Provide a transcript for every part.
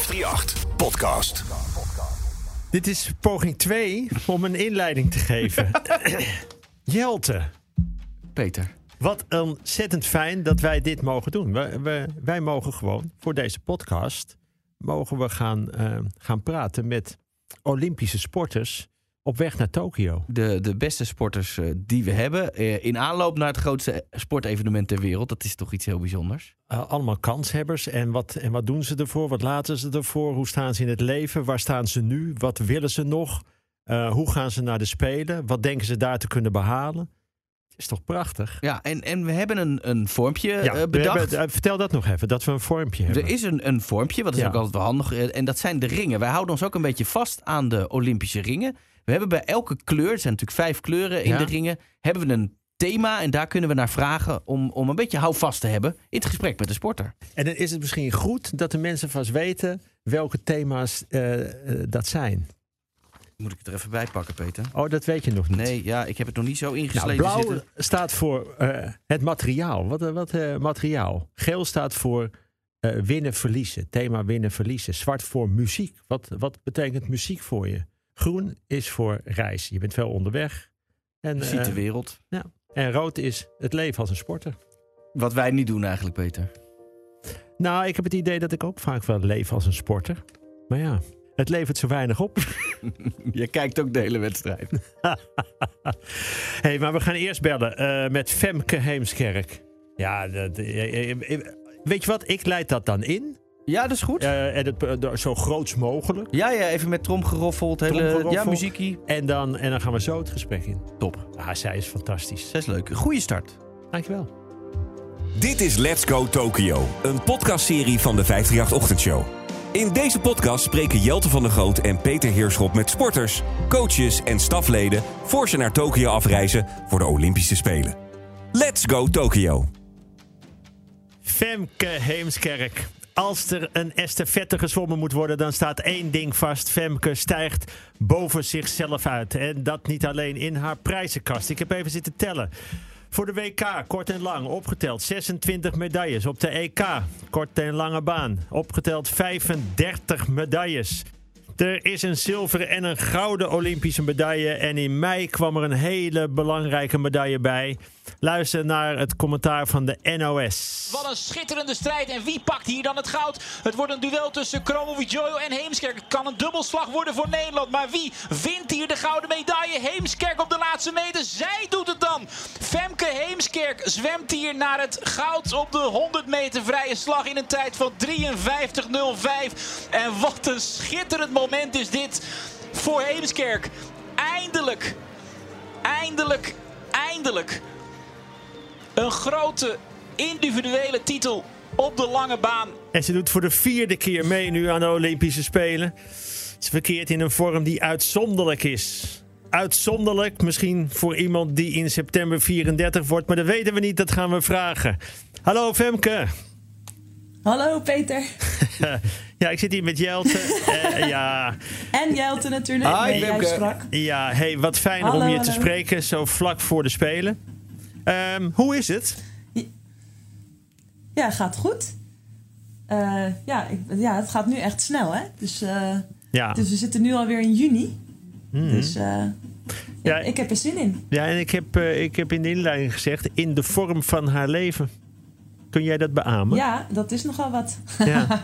538 Podcast. Dit is poging 2 om een inleiding te geven. Jelte, Peter. wat ontzettend fijn dat wij dit mogen doen. We, we- wij mogen gewoon voor deze podcast mogen we gaan, eh, gaan praten met Olympische sporters op weg naar Tokio. De, de beste sporters eh, die we hebben. eh, in aanloop naar het grootste sportevenement ter wereld. Dat is toch iets heel bijzonders. Eh, allemaal kanshebbers. En wat, en wat doen ze ervoor? Wat laten ze ervoor? Hoe staan ze in het leven? Waar staan ze nu? Wat willen ze nog? Hoe gaan ze naar de Spelen? Wat denken ze daar te kunnen behalen? Is toch prachtig? Ja, en, en we hebben een, een vormpje Ja, bedacht. hebben- vertel dat nog even, dat we een vormpje hebben. Er is een, een vormpje, wat is Ja. ook altijd wel handig. En dat zijn de ringen. Wij houden ons ook een beetje vast aan de Olympische ringen. We hebben bij elke kleur, er zijn natuurlijk vijf kleuren in Ja. de ringen, hebben we een thema. En daar kunnen we naar vragen om, om een beetje houvast te hebben in het gesprek met de sporter. En dan is het misschien goed dat de mensen vast weten welke thema's eh, eh, dat zijn. Moet ik het er even bij pakken, Peter? Oh, dat weet je nog niet. Nee, ja, ik heb het nog niet zo Nou, ingesleten blauw zitten. staat voor eh, het materiaal. Wat, wat eh, materiaal? Geel staat voor winnen, verliezen. Thema winnen, verliezen. Zwart voor muziek. Wat, wat betekent muziek voor je? Groen is voor reis. Je bent veel onderweg. En, Je ziet eh, de wereld. ja. en rood is het leven als een sporter. Wat wij niet doen eigenlijk, Peter. Nou, ik heb het idee dat ik ook vaak wel leef als een sporter. Maar ja, het levert zo weinig op. Je kijkt ook de hele wedstrijd. hey, maar we gaan eerst bellen eh, met Femke Heemskerk. Ja, dat, eh, eh, eh, weet je wat? Ik leid dat dan in. Ja, dat is goed. Eh, en het, eh, zo groots mogelijk. Ja, ja, even met tromgeroffeld. Hele, Tromgeroffel. Ja, muziekie. En dan, en dan gaan we zo het gesprek in. Top. Ah, zij is fantastisch. Dat is leuk. Goeie start. Dankjewel. Dit is Let's Go Tokyo, een podcastserie van de 538 Ochtendshow. In deze podcast spreken Jelte van der Groot en Peter Heerschop met sporters, coaches en stafleden voor ze naar Tokio afreizen voor de Olympische Spelen. Let's Go Tokyo. Femke Heemskerk. Als er een estafette gezwommen moet worden, dan staat één ding vast. Femke stijgt boven zichzelf uit. En dat niet alleen in haar prijzenkast. Ik heb even zitten tellen. Voor de WK, kort en lang, opgeteld 26 medailles. Op de EK, kort en lange baan, opgeteld 35 medailles. Er is een zilveren en een gouden Olympische medaille. En in mei kwam er een hele belangrijke medaille bij. Luister naar het commentaar van de NOS. Wat een schitterende strijd. En wie pakt hier dan het goud? Het wordt een duel tussen Kromowidjojo en Heemskerk. Het kan een dubbelslag worden voor Nederland. Maar wie wint hier de gouden medaille? Heemskerk op de laatste meter. Zij doet het dan. Femke Heemskerk zwemt hier naar het goud op de 100 meter vrije slag in een tijd van 53.05. En wat een schitterend moment is dit voor Heemskerk. Eindelijk, eindelijk, eindelijk een grote individuele titel op de lange baan. En ze doet voor de vierde keer mee nu aan de Olympische Spelen. Ze verkeert in een vorm die uitzonderlijk is. Uitzonderlijk, misschien voor iemand die in september 34 wordt, maar dat weten we niet, dat gaan we vragen. Hallo Femke. Hallo Peter. Ja, ik zit hier met Jelte. Eh, ja, En Jelte natuurlijk. Hi, nee, Femke. sprak. ja, hey, wat fijn om Hallo, je te spreken, zo vlak voor de Spelen. Ehm, hoe is het? Ja, gaat goed. Eh, ja, ik, ja, het gaat nu echt snel, hè? Dus, eh, Ja, dus we zitten nu alweer in juni. Dus eh, Hmm. Ja. ja, ik heb er zin in. ja en ik heb, ik heb in de inleiding gezegd, in de vorm van haar leven. Kun jij dat beamen? Ja, dat is nogal wat. Ja.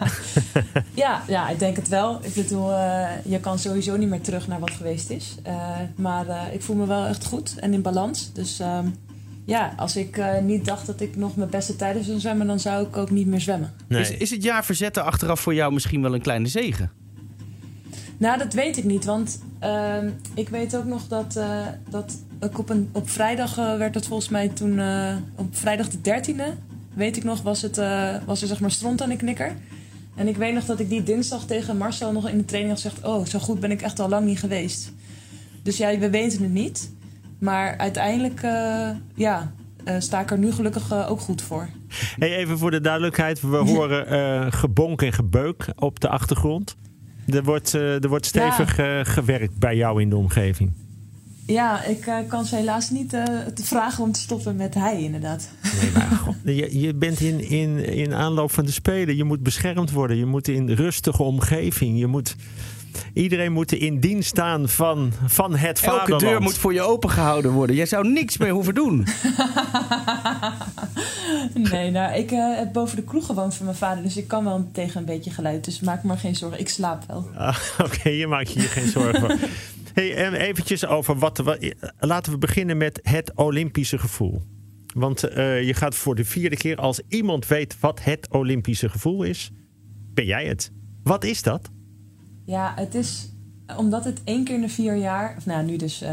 Ja, ja, ik denk het wel. Ik bedoel, je kan sowieso niet meer terug naar wat geweest is. Maar ik voel me wel echt goed en in balans. Dus ehm, ja, als ik eh, niet dacht dat ik nog mijn beste tijden zou zwemmen, dan zou ik ook niet meer zwemmen. Nee. Is, is het jaar verzetten achteraf voor jou misschien wel een kleine zegen? Nou, dat weet ik niet. Want ehm, ik weet ook nog dat, eh, dat ik op, een, op vrijdag eh, werd het volgens mij toen... eh, op vrijdag de 13e, weet ik nog, was, het, eh, was er zeg maar stront aan de knikker. En ik weet nog dat ik die dinsdag tegen Marcel nog in de training had gezegd... Oh, zo goed ben ik echt al lang niet geweest. Dus ja, we weten het niet. Maar uiteindelijk, eh, ja, eh, sta ik er nu gelukkig eh, ook goed voor. Hey, even voor de duidelijkheid. We horen gebonk en gebeuk op de achtergrond. Er wordt, er wordt stevig gewerkt bij jou in de omgeving. Ja, ik uh, kan ze helaas niet uh, te vragen om te stoppen met hij, inderdaad. Nee, maar God, je, je, bent in, in, in aanloop van de Spelen. Je moet beschermd worden. Je moet in rustige omgeving. Je moet, iedereen moet in dienst staan van, van het Elke vaderland. deur moet voor je opengehouden worden. Jij zou niks meer hoeven doen. nee, nou, ik uh, heb boven de kroeg gewoond van mijn vader. Dus ik kan wel tegen een beetje geluid. Dus maak me maar geen zorgen. Ik slaap wel. Ah, Oké, okay, je maakt je hier geen zorgen voor. Hey, eventjes over wat, wat, Laten we beginnen met het Olympische gevoel. Want uh, je gaat voor de vierde keer, als iemand weet wat het Olympische gevoel is, ben jij het. Wat is dat? Ja, het is omdat het één keer in de vier jaar, of nou nu dus uh,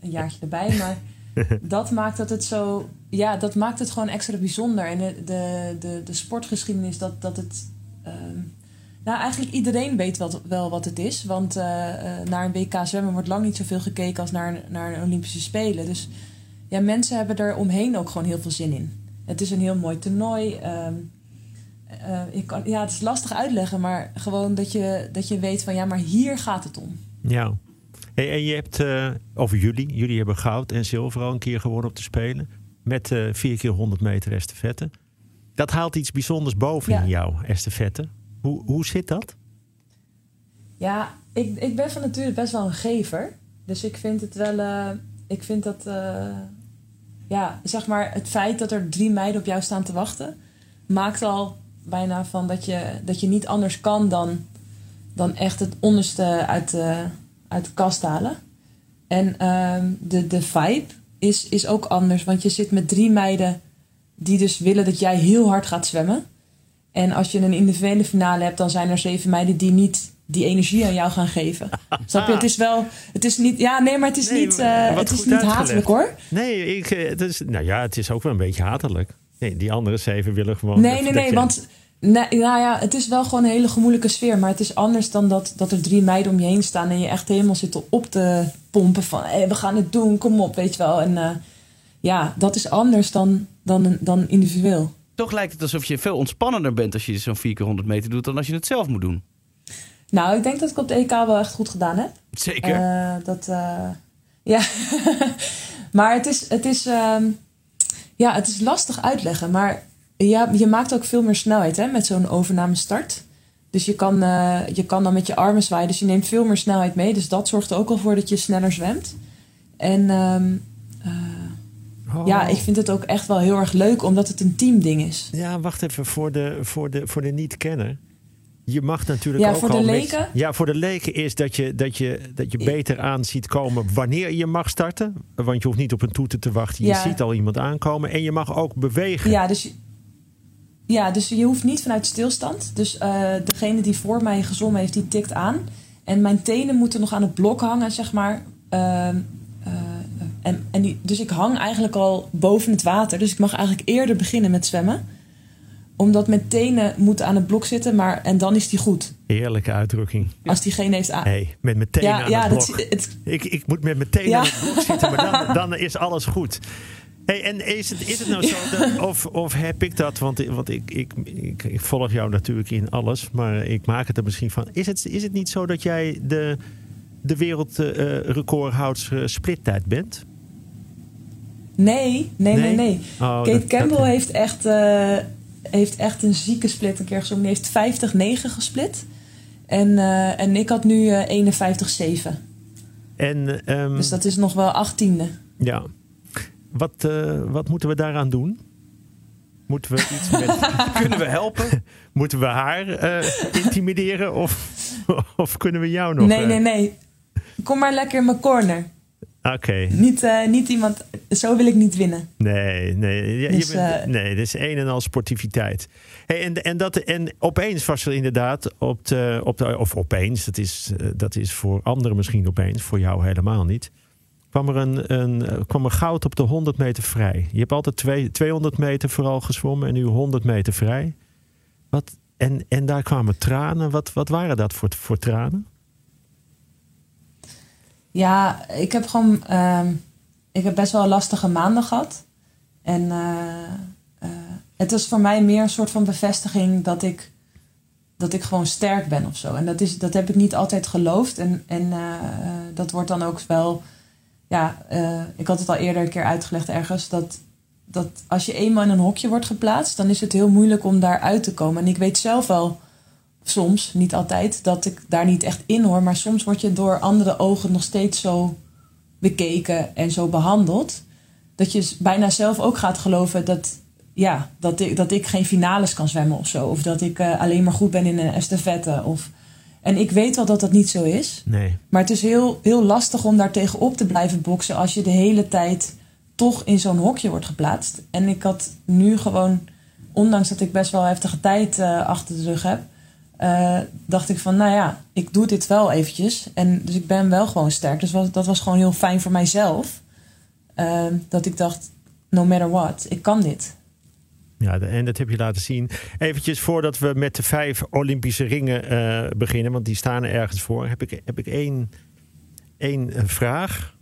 een jaartje erbij, maar dat maakt dat het zo, ja, dat maakt het gewoon extra bijzonder. En de, de, de, de sportgeschiedenis, dat, dat het. Uh, nou, eigenlijk iedereen weet wat, wel wat het is. Want uh, uh, naar een WK zwemmen wordt lang niet zoveel gekeken als naar, naar een Olympische Spelen. Dus ja, mensen hebben er omheen ook gewoon heel veel zin in. Het is een heel mooi toernooi. Um, uh, ik kan, ja, het is lastig uitleggen, maar gewoon dat je, dat je weet van ja, maar hier gaat het om. Ja. Hey, en je hebt, of jullie, jullie hebben goud en zilver al een keer gewonnen op de Spelen. Met vier keer 100 meter estafette. Dat haalt iets bijzonders boven ja. in jou, estafette. Hoe, hoe zit dat? Ja, ik, ik ben van nature best wel een gever. Dus ik vind het wel. Uh, ik vind dat. Uh, ja, zeg maar, het feit dat er drie meiden op jou staan te wachten. maakt al bijna van dat je, dat je niet anders kan dan. dan echt het onderste uit de, uit de kast halen. En uh, de, de vibe is, is ook anders. Want je zit met drie meiden die dus willen dat jij heel hard gaat zwemmen. En als je een individuele finale hebt, dan zijn er zeven meiden die niet die energie aan jou gaan geven. Snap je? Het is wel, het is niet, ja, nee, maar het is nee, niet, uh, het is niet hatelijk hoor. Nee, ik, het is, nou ja, het is ook wel een beetje hatelijk. Nee, die andere zeven willen gewoon. Nee, nee, nee, want nee, nou ja, het is wel gewoon een hele gemoeilijke sfeer. Maar het is anders dan dat, dat er drie meiden om je heen staan en je echt helemaal zit op te pompen van hey, we gaan het doen, kom op, weet je wel. En uh, ja, dat is anders dan, dan, dan individueel. Toch lijkt het alsof je veel ontspannender bent als je zo'n 4 keer 100 meter doet dan als je het zelf moet doen. Nou, ik denk dat ik op de EK wel echt goed gedaan heb. Zeker. Uh, dat, uh, ja. maar het is, het, is, uh, ja, het is lastig uitleggen. Maar ja, je maakt ook veel meer snelheid hè, met zo'n overname start. Dus je kan, uh, je kan dan met je armen zwaaien. Dus je neemt veel meer snelheid mee. Dus dat zorgt er ook al voor dat je sneller zwemt. En um, Oh. Ja, ik vind het ook echt wel heel erg leuk, omdat het een teamding is. Ja, wacht even voor de, voor de, voor de niet-kenner. Je mag natuurlijk ja, ook voor al de leken? Met, ja, voor de leken is dat je, dat je, dat je beter aan ziet komen wanneer je mag starten. Want je hoeft niet op een toeter te wachten. Je ja. ziet al iemand aankomen. En je mag ook bewegen. Ja, dus, ja, dus je hoeft niet vanuit stilstand. Dus uh, degene die voor mij gezongen heeft, die tikt aan. En mijn tenen moeten nog aan het blok hangen, zeg maar. Uh, en, en die, dus ik hang eigenlijk al boven het water. Dus ik mag eigenlijk eerder beginnen met zwemmen. Omdat mijn tenen moeten aan het blok zitten, maar en dan is die goed. Heerlijke uitdrukking. Als diegene heeft aan. Nee, met mijn tenen ja, aan ja, het blok. Dat, het, ik, ik moet met mijn tenen Ja. aan het blok zitten, maar dan, dan is alles goed. Hey, en is het, is het nou zo, dat, of, of heb ik dat, want, want ik, ik, ik, ik volg jou natuurlijk in alles, maar ik maak het er misschien van. Is het, is het niet zo dat jij de, de wereldrecordhoudster splittijd bent? nee, nee, nee, nee. Oh, Kate dat- Campbell dat- heeft, echt, eh, heeft echt een zieke split een keer gezongen. Die heeft 50-9 gesplit. En, eh, en ik had nu eh 51-7. En ehm, Dus dat is nog wel achttiende. ja, wat, eh, wat moeten we daaraan doen? Moeten we iets met, Kunnen we helpen? moeten we haar eh, intimideren of, of kunnen we jou nog? Nee, eh, nee, nee. Kom maar lekker in mijn corner. Oké, Niet, eh, niet iemand... Zo wil ik niet winnen. nee, nee, ja, Dus, je bent, nee, dit is een en al sportiviteit. Hey, en, en, dat, en opeens was er inderdaad op de, op de of opeens, dat is, dat is voor anderen misschien opeens, voor jou helemaal niet. Kwam er, een, een, eh, kwam er goud op de 100 meter vrij. Je hebt altijd twee, 200 meter vooral gezwommen en nu 100 meter vrij. Wat, en, en daar kwamen tranen. Wat, wat waren dat voor, voor tranen? Ja, ik heb gewoon... ehm, ik heb best wel lastige maanden gehad. En eh, eh, het is voor mij meer een soort van bevestiging dat ik, dat ik gewoon sterk ben of zo. En dat, is, dat heb ik niet altijd geloofd. En, en dat wordt dan ook wel ja, eh, ik had het al eerder een keer uitgelegd ergens. Dat, dat als je eenmaal in een hokje wordt geplaatst, dan is het heel moeilijk om daar uit te komen. En ik weet zelf wel soms, niet altijd, dat ik daar niet echt in hoor. Maar soms word je door andere ogen nog steeds zo bekeken en zo behandeld. Dat je bijna zelf ook gaat geloven dat, ja, dat, ik, dat ik geen finales kan zwemmen of zo. Of dat ik eh, alleen maar goed ben in een estafette. Of, en ik weet wel dat dat niet zo is. Nee. Maar het is heel, heel lastig om daar tegenop te blijven boksen als je de hele tijd toch in zo'n hokje wordt geplaatst. En ik had nu gewoon, ondanks dat ik best wel heftige tijd uh, achter de rug heb, uh, dacht ik van, nou ja, ik doe dit wel eventjes. En dus ik ben wel gewoon sterk. Dus was, dat was gewoon heel fijn voor mijzelf. Uh, dat ik dacht, no matter what, ik kan dit. Ja, en dat heb je laten zien. Eventjes voordat we met de vijf Olympische ringen uh, beginnen, want die staan er ergens voor, heb ik, heb ik één, één vraag.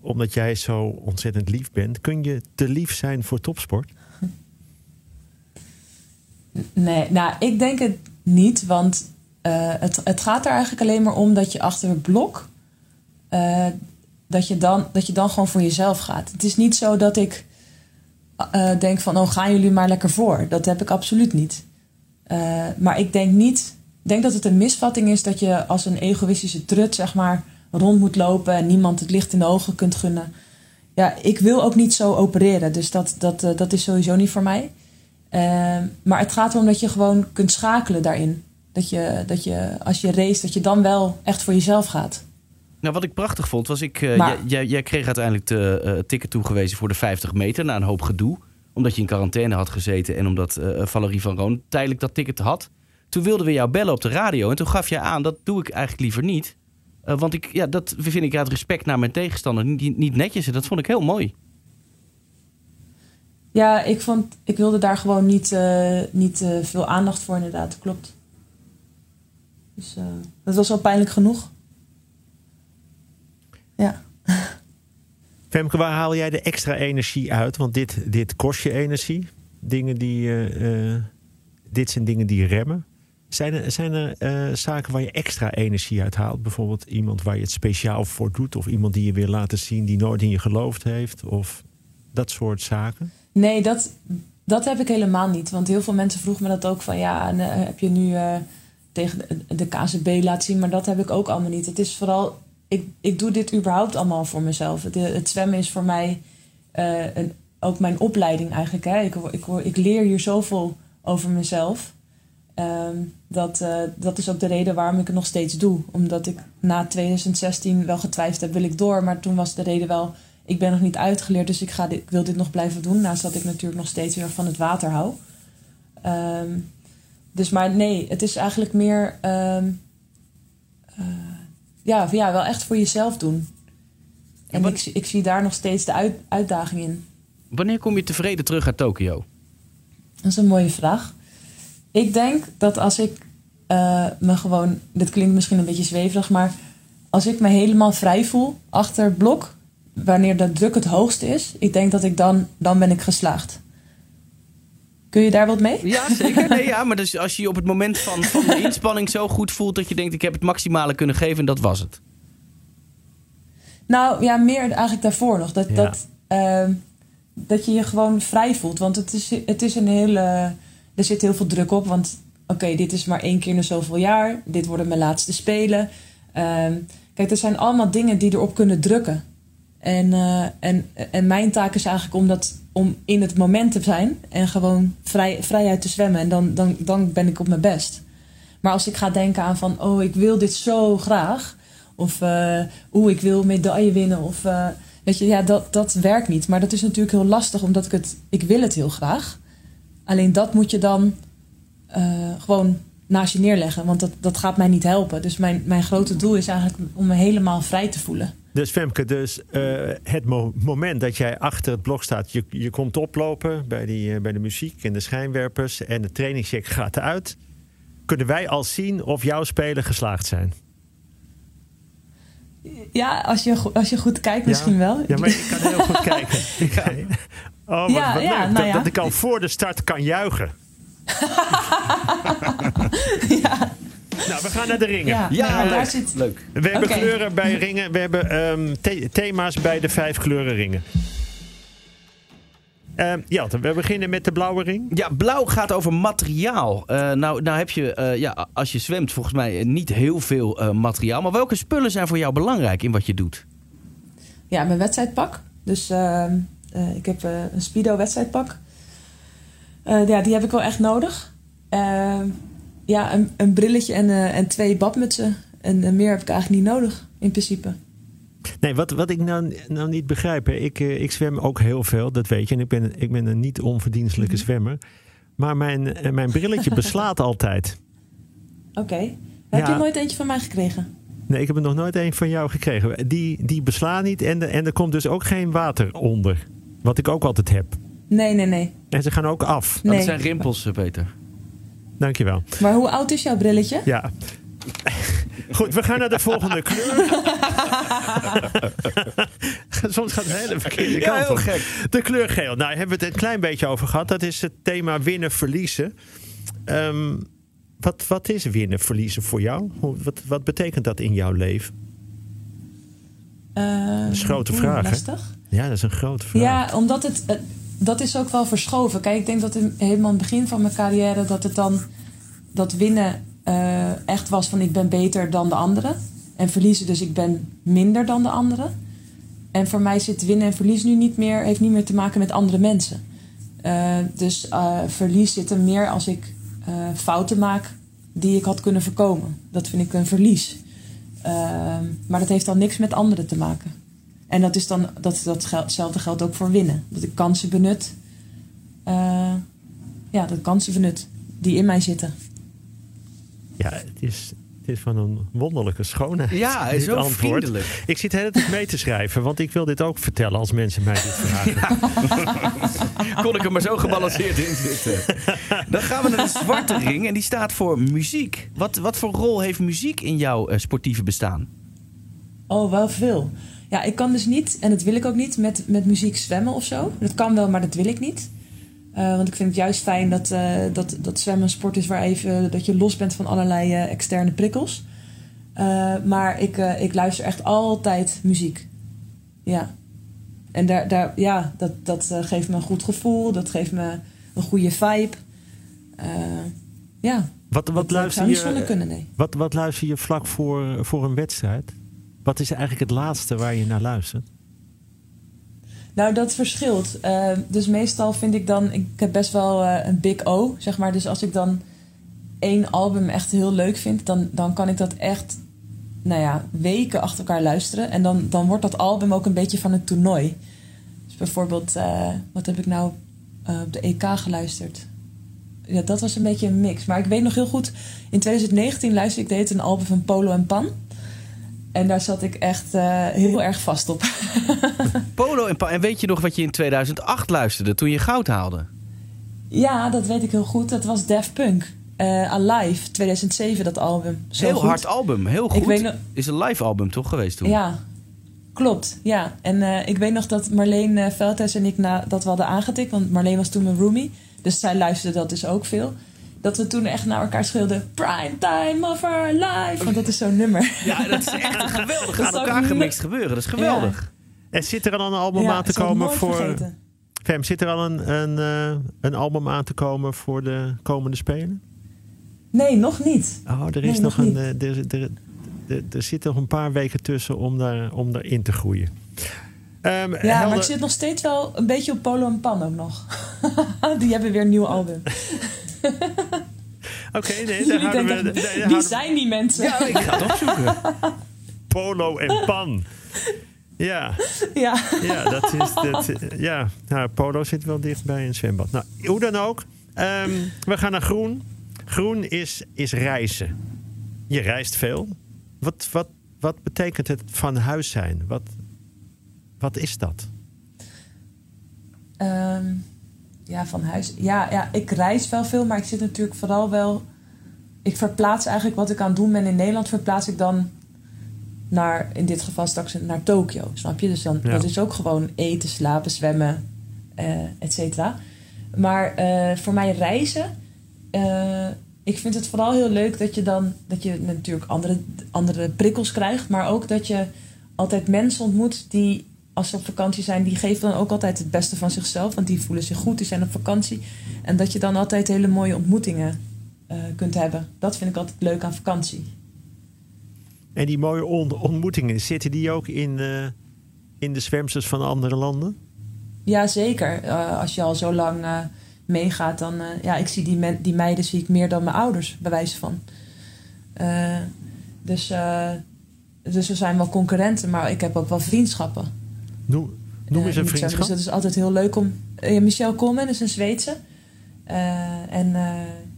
Omdat jij zo ontzettend lief bent. Kun je te lief zijn voor topsport? Nee, nou, ik denk het niet. Want uh, het, het gaat er eigenlijk alleen maar om dat je achter het blok. Dat, je dan, dat je dan gewoon voor jezelf gaat. Het is niet zo dat ik uh, denk van, oh, gaan jullie maar lekker voor. Dat heb ik absoluut niet. Uh, maar ik denk niet, denk dat het een misvatting is dat je als een egoïstische trut, zeg maar, rond moet lopen en niemand het licht in de ogen kunt gunnen. Ja, ik wil ook niet zo opereren, dus dat, dat, uh, dat is sowieso niet voor mij. maar het gaat erom dat je gewoon kunt schakelen daarin. Dat je, dat je als je race, dat je dan wel echt voor jezelf gaat. Nou, wat ik prachtig vond, was ik. Uh, maar, jij, jij, kreeg uiteindelijk de uh, ticket toegewezen voor de 50 meter na een hoop gedoe. Omdat je in quarantaine had gezeten en omdat uh, Valerie van Roon tijdelijk dat ticket had. Toen wilden we jou bellen op de radio en toen gaf jij aan: dat doe ik eigenlijk liever niet. want ik, ja, dat vind ik uit respect naar mijn tegenstander niet, niet netjes. En dat vond ik heel mooi. Ja, ik, vond, ik wilde daar gewoon niet, niet veel aandacht voor, inderdaad. Klopt. Dus dat was al pijnlijk genoeg. Ja. Femke, waar haal jij de extra energie uit? Want dit, dit kost je energie. Dingen die, uh, uh, dit zijn dingen die remmen. Zijn er, zijn er uh, zaken waar je extra energie uit haalt? Bijvoorbeeld iemand waar je het speciaal voor doet? Of iemand die je wil laten zien die nooit in je geloofd heeft? Of dat soort zaken? Nee, dat, dat heb ik helemaal niet. Want heel veel mensen vroegen me dat ook van... ja, heb je nu tegen de, de KCB laten zien? Maar dat heb ik ook allemaal niet. Het is vooral ik, ik doe dit überhaupt allemaal voor mezelf. Het, zwemmen is voor mij uh, een, ook mijn opleiding eigenlijk. Hè. Ik, ik, ik leer hier zoveel over mezelf. Um, dat, uh, dat is ook de reden waarom ik het nog steeds doe. Omdat ik na 2016 wel getwijfeld heb, wil ik door. Maar toen was de reden wel, ik ben nog niet uitgeleerd. Dus ik, ga dit, ik wil dit nog blijven doen. Naast dat ik natuurlijk nog steeds weer van het water hou. Um, dus maar nee, het is eigenlijk meer... Um, uh, ja, ja, wel echt voor jezelf doen. En ik, ik zie daar nog steeds de uit, uitdaging in. Wanneer kom je tevreden terug uit Tokio? Dat is een mooie vraag. Ik denk dat als ik uh, me gewoon... Dit klinkt misschien een beetje zweverig, maar... Als ik me helemaal vrij voel achter blok... wanneer de druk het hoogst is... ik denk dat ik dan... dan ben ik geslaagd. Kun je daar wat mee? Ja, zeker. Nee, ja, maar dus als je je op het moment van, van de inspanning zo goed voelt dat je denkt: ik heb het maximale kunnen geven en dat was het. Nou ja, meer eigenlijk daarvoor nog. Dat, ja. dat, uh, dat je je gewoon vrij voelt. Want het is, het is een hele. Er zit heel veel druk op. Want oké, okay, dit is maar één keer in zoveel jaar. Dit worden mijn laatste spelen. Uh, kijk, er zijn allemaal dingen die erop kunnen drukken. En, uh, en, en mijn taak is eigenlijk om, dat, om in het moment te zijn en gewoon vrij, vrijheid te zwemmen. En dan, dan, dan ben ik op mijn best. Maar als ik ga denken aan van, oh, ik wil dit zo graag. Of, uh, ik wil medaille winnen. Of, uh, weet je, ja, dat, dat werkt niet. Maar dat is natuurlijk heel lastig, omdat ik het, ik wil het heel graag. Alleen dat moet je dan gewoon naast je neerleggen. Want dat, dat gaat mij niet helpen. Dus mijn, mijn grote doel is eigenlijk om me helemaal vrij te voelen. Dus Femke, dus, uh, het mo moment dat jij achter het blok staat, je, je komt oplopen bij, die, uh, bij de muziek en de schijnwerpers en de trainingscheck gaat eruit. Kunnen wij al zien of jouw spelen geslaagd zijn? Ja, als je, als je goed kijkt misschien ja. wel. Ja, maar ik kan heel goed kijken. Oh, wat, ja, wat ja, leuk. nou dat, dat ik al voor de start kan juichen. ja. Nou, we gaan naar de ringen. Ja, Ja, daar zit... leuk. We hebben kleuren bij ringen. We hebben ehm, the- thema's bij de vijf kleuren ringen. Ehm Jelte, we beginnen met de blauwe ring. Ja, blauw gaat over materiaal. Eh, nou, nou heb je, eh, ja, als je zwemt, volgens mij eh, niet heel veel eh, materiaal. Maar welke spullen zijn voor jou belangrijk in wat je doet? Ja, mijn wedstrijdpak. Dus ehm, eh, ik heb een Speedo wedstrijdpak. Eh, ja, die heb ik wel echt nodig. Ja, een, een brilletje en, eh, en twee badmutsen. En eh, meer heb ik eigenlijk niet nodig, in principe. Nee, wat, wat ik nou, nou niet begrijp. Hè. Ik, eh, ik zwem ook heel veel, dat weet je. En ik ben, ik ben een niet onverdienstelijke zwemmer. Maar mijn, mijn brilletje beslaat altijd. Oké. Heb Ja. je nooit eentje van mij gekregen? Nee, ik heb er nog nooit een van jou gekregen. Die, die beslaat niet en, de- en er komt dus ook geen water onder. Wat ik ook altijd heb. Nee, nee, nee. En ze gaan ook af. Dat nee. zijn rimpels, Peter. Dankjewel. Maar hoe oud is jouw brilletje? Ja. Goed, we gaan naar de volgende kleur. Soms gaat het hele verkeerde Ja, kant heel op. gek. De kleur geel. Nou, hebben we het een klein beetje over gehad. Dat is het thema winnen, verliezen. Ehm, wat, wat is winnen, verliezen voor jou? Hoe, wat, wat betekent dat in jouw leven? dat is een grote vraag, hè? Lastig. Ja, dat is een grote vraag. Ja, omdat het... dat is ook wel verschoven. Kijk, ik denk dat in, helemaal aan het begin van mijn carrière... dat het dan... dat winnen eh, echt was van ik ben beter dan de anderen. En verliezen dus ik ben minder dan de anderen. En voor mij zit winnen en verlies nu niet meer... heeft niet meer te maken met andere mensen. Eh, dus eh, verlies zit er meer als ik fouten maak... die ik had kunnen voorkomen. Dat vind ik een verlies. Maar dat heeft dan niks met anderen te maken. En dat is dan, dat, dat geld, hetzelfde geldt ook voor winnen. Dat ik kansen benut. eh, ja, dat kansen benut die in mij zitten. Ja, het is, het is van een wonderlijke schoonheid. Ja, dit zo vriendelijk. Ik zit de hele tijd mee te schrijven, want ik wil dit ook vertellen als mensen mij dit vragen. Kon ik er maar zo gebalanceerd in zitten. Dan gaan we naar de zwarte ring en die staat voor muziek. Wat, wat voor rol heeft muziek in jouw eh, sportieve bestaan? Oh, wel veel. Ja, ik kan dus niet, en dat wil ik ook niet, met, met muziek zwemmen of zo. Dat kan wel, maar dat wil ik niet. Eh, want ik vind het juist fijn dat, eh, dat, dat zwemmen een sport is waar even dat je los bent van allerlei eh, externe prikkels. Maar ik, ik luister echt altijd muziek. Ja. En daar, daar, ja, dat, dat geeft me een goed gevoel. Dat geeft me een goede vibe. Ja. Wat, wat, Dat luister je, kunnen, nee. wat, wat luister je vlak voor, voor een wedstrijd? Wat is eigenlijk het laatste waar je naar luistert? Nou, dat verschilt. Eh, dus meestal vind ik dan... Ik heb best wel eh, een big O, zeg maar. Dus als ik dan één album echt heel leuk vind... dan, dan kan ik dat echt, nou ja, weken achter elkaar luisteren. En dan, dan wordt dat album ook een beetje van het toernooi. Dus bijvoorbeeld, eh, wat heb ik nou op de EK geluisterd? Ja, dat was een beetje een mix. Maar ik weet nog heel goed... In 2019 luisterde ik deed een album van Polo en Pan... En daar zat ik echt eh, heel erg vast op. Polo en, en weet je nog wat je in 2008 luisterde toen je goud haalde? Ja, dat weet ik heel goed. Dat was Daft Punk. Eh, Alive, 2007, dat album. Zo heel goed. hard album, heel goed. Ik weet nog- Is een live album toch geweest toen? Ja, klopt. Ja. En eh, ik weet nog dat Marleen Veldhuis en ik na, dat we hadden aangetikt. Want Marleen was toen mijn roomie. Dus zij luisterde dat dus ook veel. Dat we toen echt naar elkaar schreeuwden... Prime time of our life. Want dat is zo'n nummer. Ja, dat is echt een geweldig Dat aan zou ik elkaar niet- gemixt gebeuren. Dat is geweldig. En zit er al een album Ja, aan te komen voor. vergeten. Fem, zit er al een, een, eh, een album aan te komen voor de komende Spelen? Nee, nog niet. Oh, er Nee, is nog nog een. eh, Er, er, er, er zit nog een paar weken tussen om, daar, om daarin te groeien. Ehm, Ja, maar ik zit nog steeds wel een beetje op Polo en Pan ook nog. Die hebben weer een nieuw album. Oké, nee, daar houden we. daar wie houden we- zijn die mensen? Ja, ik ga het opzoeken. Polo en Pan. Ja, Ja. ja, dat is. Dat, ja, nou, Polo zit wel dicht bij een zwembad. Nou, hoe dan ook. ehm, we gaan naar groen. Groen is, is reizen. Je reist veel. Wat, wat, wat betekent het van huis zijn? Wat, wat is dat? Ehm, ja, van huis. Ja, ja, ik reis wel veel, maar ik zit natuurlijk vooral wel. Ik verplaats eigenlijk wat ik aan het doen ben in Nederland, verplaats ik dan naar, in dit geval straks naar Tokio. Snap je? Dus dan, Ja. dat is ook gewoon eten, slapen, zwemmen, eh et cetera. Maar eh, voor mij reizen, eh, ik vind het vooral heel leuk dat je dan dat je natuurlijk andere, andere prikkels krijgt, maar ook dat je altijd mensen ontmoet die als ze op vakantie zijn, die geven dan ook altijd het beste van zichzelf, want die voelen zich goed, die zijn op vakantie. En dat je dan altijd hele mooie ontmoetingen uh, kunt hebben. Dat vind ik altijd leuk aan vakantie. En die mooie ontmoetingen, zitten die ook in, uh, in de zwemsters van andere landen? Ja, zeker. Uh, als je al zo lang meegaat, dan... ja, ik zie die, die meiden zie ik meer dan mijn ouders, bij wijze van. dus, dus we zijn wel concurrenten, maar ik heb ook wel vriendschappen. Noem, noem eens een vriendschap. Dus het is altijd heel leuk om... Michelle Coleman is een Zweedse. en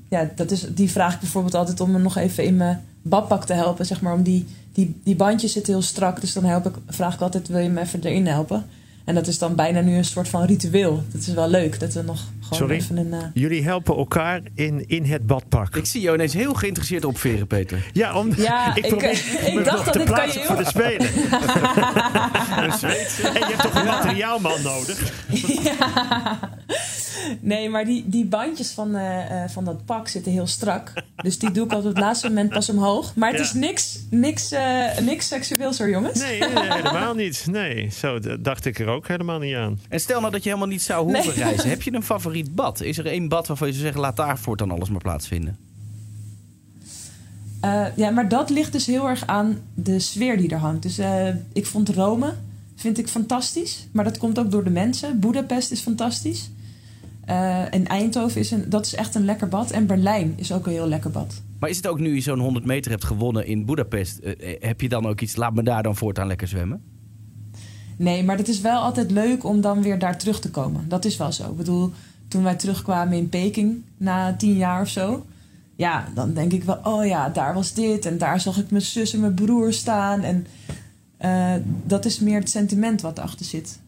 ja, dat is, die vraag ik bijvoorbeeld altijd om me nog even in mijn badpak te helpen. Zeg maar, om die, die, die bandjes zitten heel strak. Dus dan help ik, vraag ik altijd, wil je me even erin helpen? En dat is dan bijna nu een soort van ritueel. Dat is wel leuk, dat we nog gewoon Sorry? even een... Uh... Jullie helpen elkaar in, in het badpak. Ik zie jou ineens heel geïnteresseerd opveren, Peter. Ja, om, ja ik, ik, ik dacht dat ik kan je voor de Spelen. en je hebt toch een materiaalman nodig? ja. Nee, maar die, die bandjes van, uh, van dat pak zitten heel strak. Dus die doe ik altijd op het laatste moment pas omhoog. Maar het ja. is niks, niks, uh, niks seksueels hoor, jongens. Nee, nee, helemaal niet. Nee, zo dacht ik er ook helemaal niet aan. En stel nou dat je helemaal niet zou hoeven nee. reizen. Heb je een favoriet bad? Is er één bad waarvan je zou zeggen, laat daar voortaan alles maar plaatsvinden? ja, maar dat ligt dus heel erg aan de sfeer die er hangt. Dus ik vond Rome, vind ik fantastisch. Maar dat komt ook door de mensen. Budapest is fantastisch. Uh, en Eindhoven is, een, dat is echt een lekker bad. En Berlijn is ook een heel lekker bad. Maar is het ook nu je zo'n 100 meter hebt gewonnen in Budapest... Uh, heb je dan ook iets, laat me daar dan voortaan lekker zwemmen? Nee, maar het is wel altijd leuk om dan weer daar terug te komen. Dat is wel zo. Ik bedoel, toen wij terugkwamen in Peking na tien jaar of zo... Ja, dan denk ik wel, oh ja, daar was dit. En daar zag ik mijn zus en mijn broer staan. En uh, dat is meer het sentiment wat erachter zit.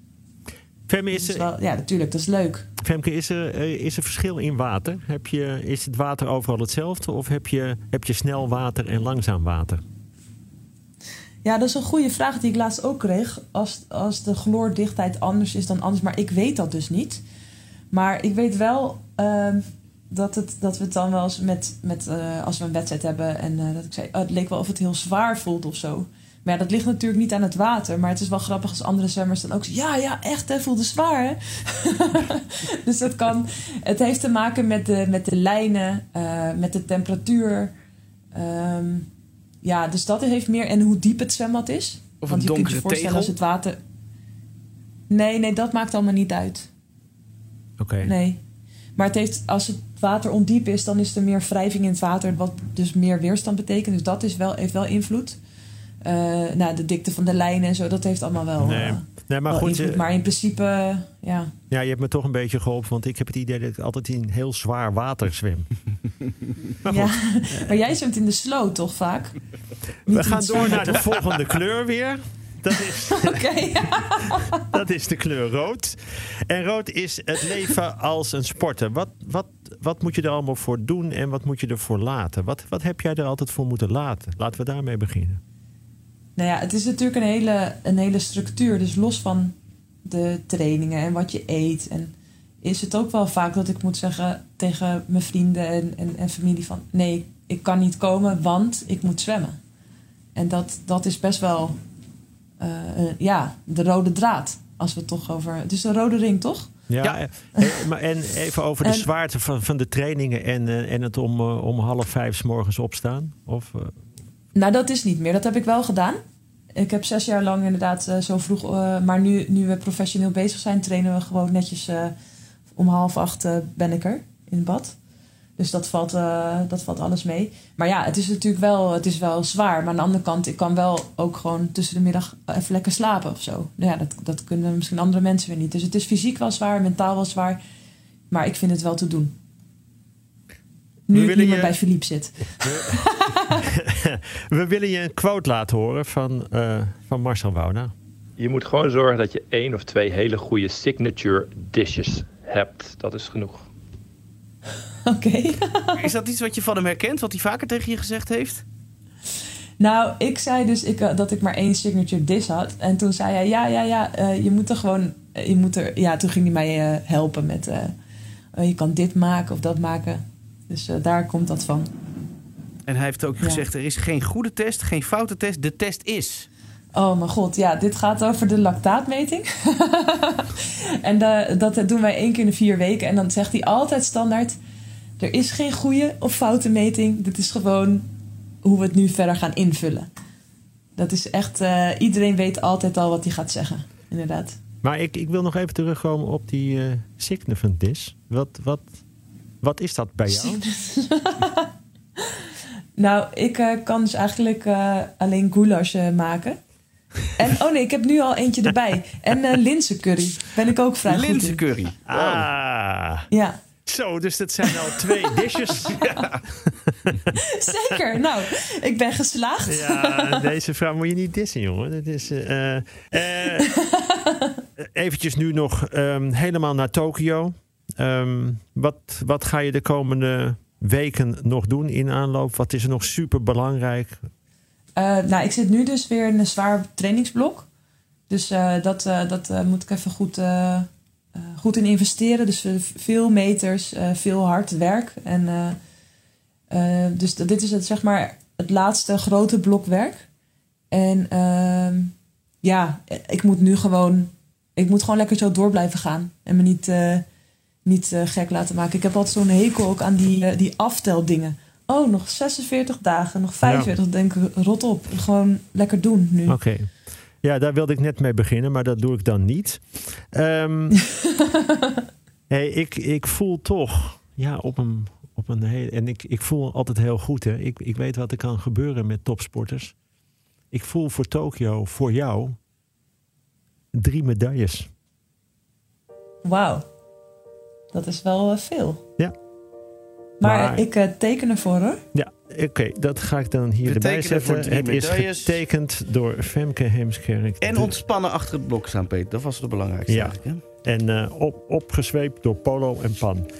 Femme, is wel, ja, natuurlijk, dat is leuk. Femke, is er, is er verschil in water? Heb je, is het water overal hetzelfde of heb je, heb je snel water en langzaam water? Ja, dat is een goede vraag die ik laatst ook kreeg. Als, als de chloordichtheid anders is dan anders, maar ik weet dat dus niet. Maar ik weet wel uh, dat, het, dat we het dan wel eens met, met uh, als we een wedstrijd hebben en uh, dat ik zei, oh, het leek wel of het heel zwaar voelt of zo. Maar ja, dat ligt natuurlijk niet aan het water. Maar het is wel grappig als andere zwemmers dan ook zeggen... ja, ja, echt, hè, voelde zwaar, hè? dus dat kan... Het heeft te maken met de, met de lijnen, uh, met de temperatuur. Um, ja, dus dat heeft meer... En hoe diep het zwembad is. Of Want je kunt je voorstellen tegel? als het water... Nee, nee, dat maakt allemaal niet uit. Oké. Okay. Nee. Maar het heeft, als het water ondiep is, dan is er meer wrijving in het water, wat dus meer weerstand betekent. Dus dat is wel, heeft wel invloed. Uh, nou, de dikte van de lijnen en zo, dat heeft allemaal wel. Nee, uh, nee maar wel goed. Invloed. Maar in principe, ja. Ja, je hebt me toch een beetje geholpen, want ik heb het idee dat ik altijd in heel zwaar water zwem. maar, ja, maar jij zwemt in de sloot toch vaak? We gaan door naar de volgende kleur weer. Dat is, okay. dat is de kleur rood. En rood is het leven als een sporter. Wat, wat, wat moet je er allemaal voor doen en wat moet je ervoor laten? Wat, wat heb jij er altijd voor moeten laten? Laten we daarmee beginnen. Nou ja, het is natuurlijk een hele, een hele structuur. Dus los van de trainingen en wat je eet. En is het ook wel vaak dat ik moet zeggen tegen mijn vrienden en, en, en familie van... nee, ik kan niet komen, want ik moet zwemmen. En dat, dat is best wel uh, uh, ja, de rode draad. Als we het toch over... Het is een rode ring, toch? Ja, ja. En, en even over de en, zwaarte van, van de trainingen en, en het om, om half vijf s morgens opstaan? Of... Nou, dat is niet meer. Dat heb ik wel gedaan. Ik heb zes jaar lang inderdaad uh, zo vroeg... Uh, maar nu, nu we professioneel bezig zijn... trainen we gewoon netjes... Uh, om half acht ben ik er in bad. Dus dat valt, dat valt alles mee. Maar ja, het is natuurlijk wel, het is wel zwaar. Maar aan de andere kant, ik kan wel ook gewoon tussen de middag even lekker slapen of zo. Ja, dat, dat kunnen misschien andere mensen weer niet. Dus het is fysiek wel zwaar, mentaal wel zwaar. Maar ik vind het wel te doen. Nu ik niet meer je... bij Philippe zit. We willen je een quote laten horen van, uh, van Marcel Wouna. Je moet gewoon zorgen dat je één of twee hele goede signature dishes hebt. Dat is genoeg. Oké. Okay. is dat iets wat je van hem herkent, wat hij vaker tegen je gezegd heeft? Nou, ik zei dus ik, uh, dat ik maar één signature dish had. En toen zei hij, ja, ja, ja, uh, je moet er gewoon... Je moet er, ja, toen ging hij mij helpen met... je kan dit maken of dat maken. Dus daar komt dat van. En hij heeft ook gezegd: er is geen goede test, geen foute test. De test is. Oh mijn god, ja, dit gaat over de lactaatmeting. en dat doen wij één keer in de vier weken. En dan zegt hij altijd standaard: er is geen goede of foute meting. Dit is gewoon hoe we het nu verder gaan invullen. Dat is echt, uh, iedereen weet altijd al wat hij gaat zeggen, inderdaad. Maar ik, ik wil nog even terugkomen op die uh, significant dis. Wat, wat, wat is dat bij jou? nou, ik uh, kan dus eigenlijk alleen goulash maken. En, oh nee, ik heb nu al eentje erbij. En uh, linzencurry ben ik ook vrij linzencurry. goed in. Ah. Ja. Zo, dus dat zijn al twee dishes. Ja. Zeker. Nou, ik ben geslaagd. Ja, deze vrouw moet je niet dissen, jongen. Dat is, uh, uh, eventjes nu nog um, helemaal naar Tokio. Um, wat, wat ga je de komende weken nog doen in aanloop? Wat is er nog super belangrijk? Uh, nou, ik zit nu dus weer in een zwaar trainingsblok. Dus uh, dat, uh, dat moet ik even goed, goed in investeren. Dus veel meters, veel hard werk. En, dus dit is het, zeg maar het laatste grote blok werk. En ehm, ja, ik moet nu gewoon, ik moet gewoon lekker zo door blijven gaan. En me niet, niet gek laten maken. Ik heb altijd zo'n hekel ook aan die, die afteldingen oh, nog 46 dagen, nog 45. Ja. Denk ik, rot op. Gewoon lekker doen nu. Oké. Ja, daar wilde ik net mee beginnen, maar dat doe ik dan niet. Um, hey, ik, ik voel toch, ja, op een, op een hele. En ik, ik voel altijd heel goed, hè. Ik, ik weet wat er kan gebeuren met topsporters. Ik voel voor Tokio, voor jou, drie medailles. Wauw. Dat is wel uh, veel. Ja. Maar, ik uh, teken ervoor hoor. Ja, oké. dat ga ik dan hier erbij zetten. Het is getekend door Femke Heemskerk. En ontspannen achter het blok staan, Peter. Dat was het belangrijkste ja. eigenlijk. Hè? En uh, op, opgezweept door Polo en Pan.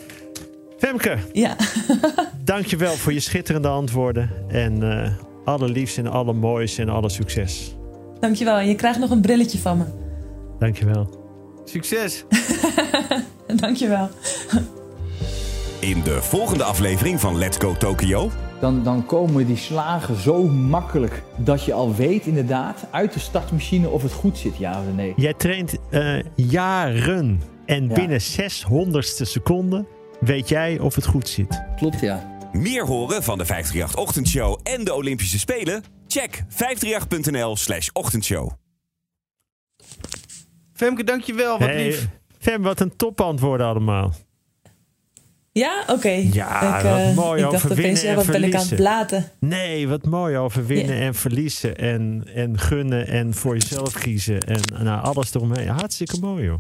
Femke, ja. dankjewel voor je schitterende antwoorden. En uh, alle liefs en alle moois en alle succes. Dankjewel. En je krijgt nog een brilletje van me. Dankjewel. Succes. dankjewel. In de volgende aflevering van Let's Go Tokyo. Dan, dan komen die slagen zo makkelijk dat je al weet inderdaad uit de startmachine of het goed zit, ja of nee. Jij traint uh, jaren en ja. binnen 600ste seconden weet jij of het goed zit. Klopt, ja. Meer horen van de 538 Ochtendshow en de Olympische Spelen? Check 538.nl slash ochtendshow. Femke, dankjewel. Wat hey, lief. Fem, wat een topantwoorden allemaal. Ja, oké. Okay. Ja, ik, wat uh, mooi ik dacht opeens, ja, wat ben ik aan het blaten. Nee, wat mooi over winnen yeah. en verliezen en, en gunnen en voor jezelf kiezen en nou, alles eromheen. Hartstikke mooi, joh.